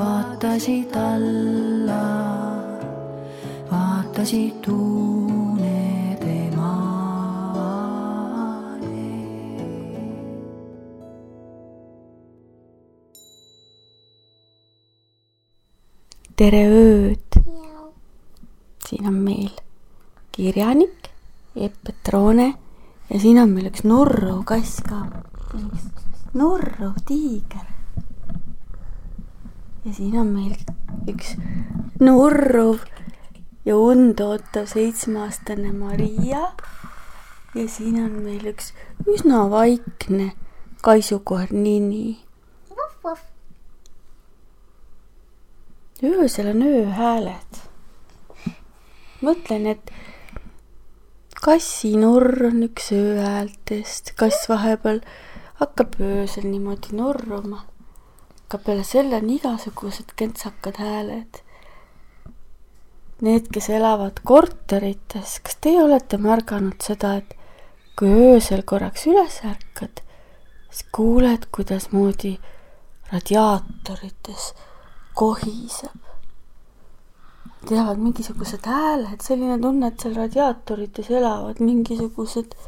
vaatasid alla, vaatasid unede maale. tere ööd! siin on meil kirjanik Epp Petrone ja siin on meil üks nurruv kass ka. üks nurruv tiiger. Ja siin on meil üks nurruv ja und ootav seitsmeaastane Maria. ja siin on meil üks üsna vaikne kaisukoer Nini. öösel on ööhääled. mõtlen, et kassinurr on üks ööhäältest, kass vahepeal hakkab öösel niimoodi nurruma. Aga peale selle on igasugused kentsakad hääled. Need, kes elavad korterites, kas teie olete märganud seda, et kui öösel korraks üles ärkad, siis kuuled, kuidasmoodi radiaatorites kohiseb. teavad mingisugused hääled, selline tunne, et seal radiaatorites elavad mingisugused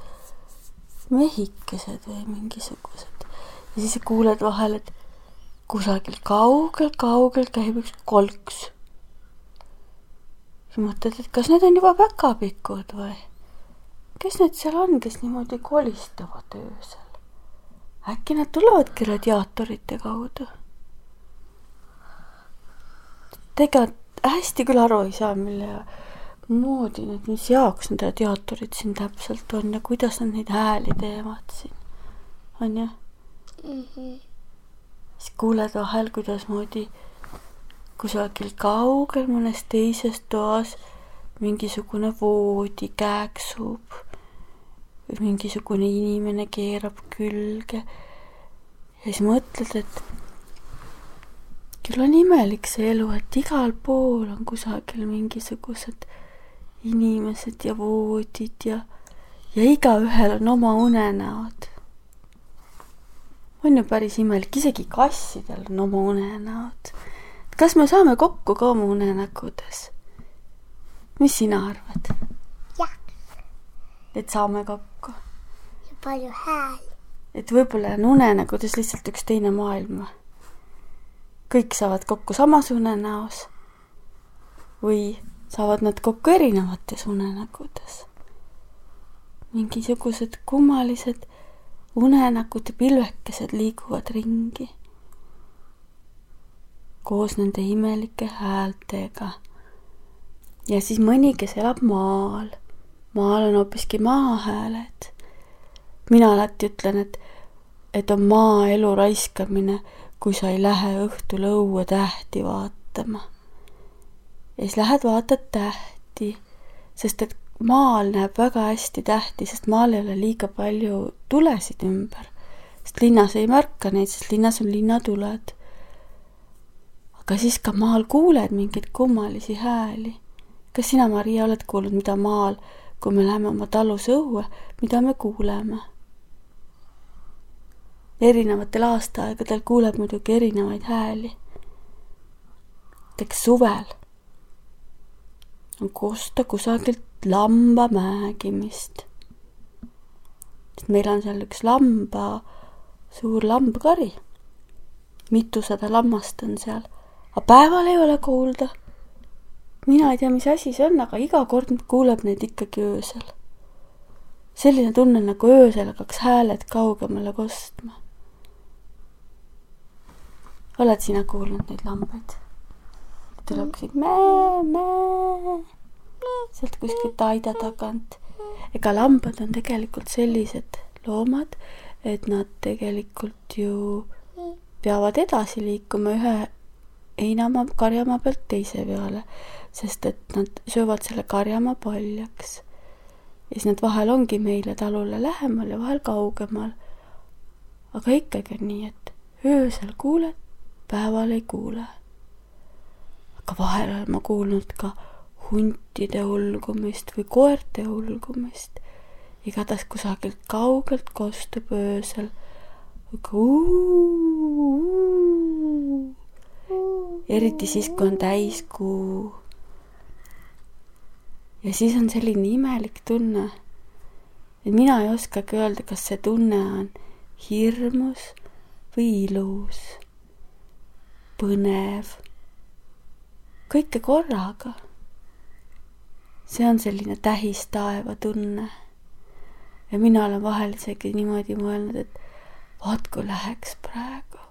mehikesed või mingisugused. ja siis kuuled vahel, et kusagil kaugel-kaugel käib üks kolks. siis mõtled, et kas need on juba päkapikud või? kes need seal on, kes niimoodi kolistavad öösel? äkki nad tulevadki radiaatorite kaudu? tegelikult hästi küll aru ei saa, mille moodi need, mis jaoks need radiaatorid siin täpselt on ja kuidas nad neid hääli teevad siin, onju mm. -hmm. Siis kuuled vahel, kuidasmoodi kusagil kaugel mõnes teises toas mingisugune voodi kääksub või mingisugune inimene keerab külge ja siis mõtled, et küll on imelik see elu, et igal pool on kusagil mingisugused inimesed ja voodid ja, ja igaühel on oma unenäod. On ju päris imelik, isegi kassidel on oma unenäod. kas me saame kokku ka oma unenägudes? mis sina arvad? jah, et saame kokku? ja palju hääli. et võib-olla on unenägudes lihtsalt üks teine maailm kõik saavad kokku samas unenäos või saavad nad kokku erinevates unenägudes. mingisugused kummalised unenägude pilvekesed liiguvad ringi koos nende imelike häältega. ja siis mõni, kes elab maal, maal on hoopiski maahääled. mina alati ütlen, et, et on maaelu raiskamine kui sa ei lähe õhtul õue tähti vaatama. ja siis lähed vaatad tähti, sest et maal näeb väga hästi tähti, sest maal ei ole liiga palju tulesid ümber. sest linnas ei märka neid, sest linnas on linnatuled. aga siis ka maal kuuled mingeid kummalisi hääli. kas sina, Maria, oled kuulnud, mida maal, kui me läheme oma talus õue, mida me kuuleme? erinevatel aastaaegadel kuuleb muidugi erinevaid hääli. näiteks suvel on kosta kusagilt lamba määgimist. sest meil on seal üks lamba, suur lambakari. mitusada lammast on seal, aga päeval ei ole kuulda. mina ei tea, mis asi see on, aga iga kord kuuleb neid ikkagi öösel. selline tunne, nagu öösel hakkaks hääled kaugemale kostma oled sina kuulnud neid lambaid? Tuleb kuskilt mee, mee, sealt kuskilt aida tagant. ega lambad on tegelikult sellised loomad, et nad tegelikult ju peavad edasi liikuma ühe heinamaa, karjamaa pealt teise peale, sest et nad söövad selle karjamaa paljaks. ja siis nad vahel ongi meile talule lähemal ja vahel kaugemal. aga ikkagi on nii, et öösel kuuled, päeval ei kuule. Aga vahel olen ma kuulnud ka huntide ulgumist või koerte ulgumist. igatahes kusagilt kaugelt kostub öösel eriti siis, kui on täiskuu. ja siis on selline imelik tunne, et mina ei oskagi öelda, kas see tunne on hirmus või ilus, põnev, kõike korraga. see on selline tähistaeva tunne. ja mina olen vahel isegi niimoodi mõelnud, et vaat kui läheks praegu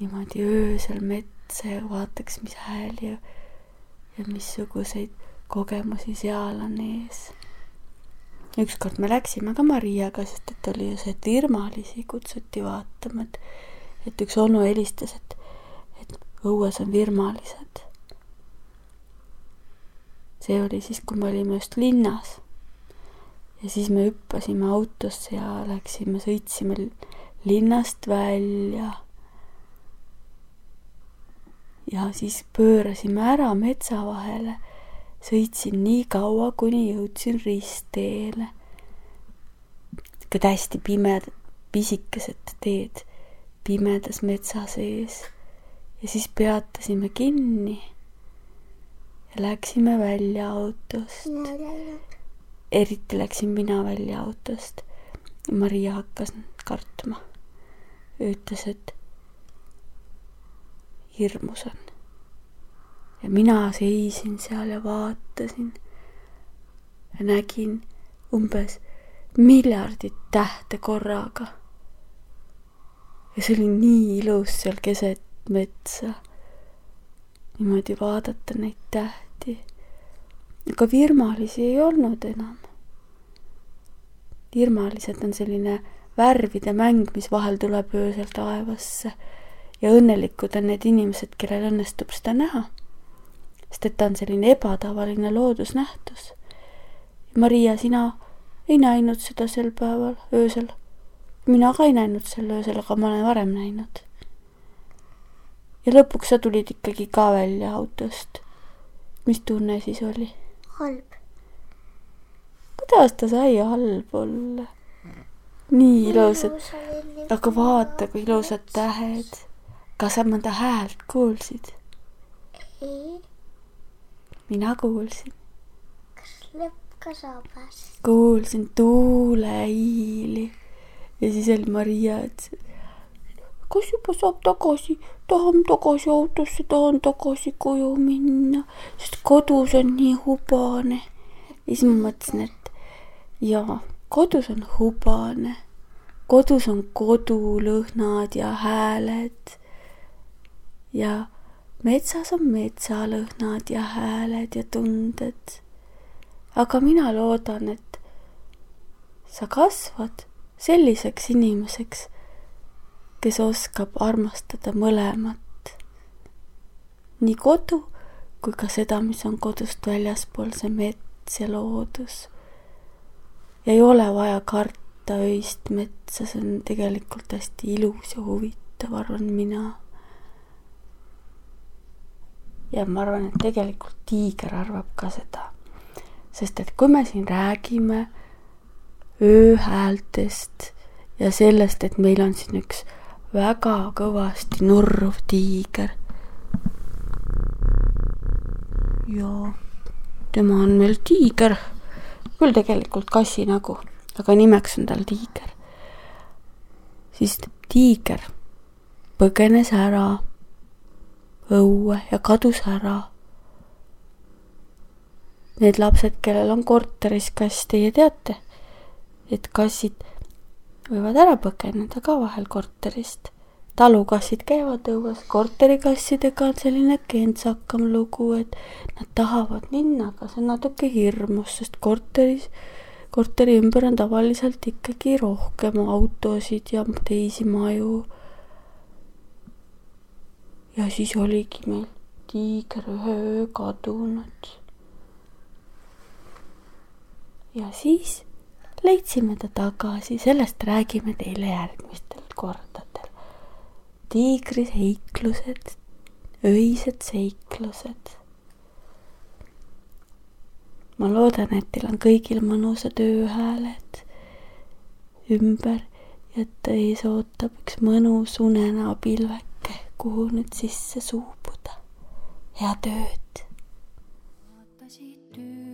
niimoodi öösel metsa ja vaataks, mis hääli ja, ja missuguseid kogemusi seal on ees. ükskord me läksime ka Mariaga, sest et oli ju see, et virmalisi kutsuti vaatama, et, et üks onu helistas, et õues on virmalised. see oli siis, kui me olime just linnas. ja siis me hüppasime autosse ja läksime, sõitsime linnast välja ja siis pöörasime ära metsa vahele. sõitsin nii kaua, kuni jõudsin ristteele. niisugused hästi pimedad, pisikesed teed pimedas metsa sees. Ja siis peatasime kinni ja läksime välja autost. eriti läksin mina välja autost. Maria hakkas kartma. ütles, et hirmus on. ja mina seisin seal ja vaatasin ja nägin umbes miljardit tähte korraga. ja see oli nii ilus seal keset metsa. niimoodi vaadata neid tähti. aga virmalisi ei olnud enam. virmalised on selline värvide mäng, mis vahel tuleb öösel taevasse ja õnnelikud on need inimesed, kellel õnnestub seda näha. sest et ta on selline ebatavaline loodusnähtus. Maria, sina ei näinud seda sel päeval, öösel. mina ka ei näinud sel öösel, aga ma olen varem näinud. Ja lõpuks sa tulid ikkagi ka välja autost. mis tunne siis oli? halb. kuidas ta sai halb olla? nii ilusad, aga vaata, kui ilusad tähed kas sa mõnda häält kuulsid? ei. mina kuulsin. kas lõpp ka sabas? kuulsin tuuleiili ja siis oli Maria, et kas juba saab tagasi, tahan tagasi autosse, tahan tagasi koju minna, sest kodus on nii hubane. ja siis ma mõtlesin, et jaa, kodus on hubane, kodus on kodulõhnad ja hääled ja metsas on metsalõhnad ja hääled ja tunded. aga mina loodan, et sa kasvad selliseks inimeseks, kes oskab armastada mõlemat. nii kodu kui ka seda, mis on kodust väljaspool, see mets ja loodus. ei ole vaja karta öist metsa, see on tegelikult hästi ilus ja huvitav, arvan mina ja ma arvan, et tegelikult tiiger arvab ka seda. sest et kui me siin räägime ööhäältest ja sellest, et meil on siin üks väga kõvasti nurruv tiiger. ja tema on meil tiiger, küll tegelikult kassi nägu, aga nimeks on tal tiiger. siis tiiger põgenes ära õue ja kadus ära. Need lapsed, kellel on korteris kass, teie teate, et kassid võivad ära põgeneda ka vahel korterist, talukassid käivad õues, korterikassidega on selline kentsakam lugu, et nad tahavad minna, aga see on natuke hirmus, sest korteris, korteri ümber on tavaliselt ikkagi rohkem autosid ja teisi maju. ja siis oligi meil tiiger ühe öö kadunud. ja siis leidsime ta tagasi, sellest räägime teile järgmistel kordadel tiigri seiklused, öised seiklused. ma loodan, et teil on kõigil mõnusad ööhääled ümber ja et ees ootab üks mõnus unenäopilveke, kuhu nüüd sisse suubuda. head ööd. vaatasid üles,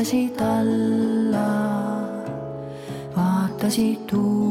Vaatasid alla, vaatasid uue.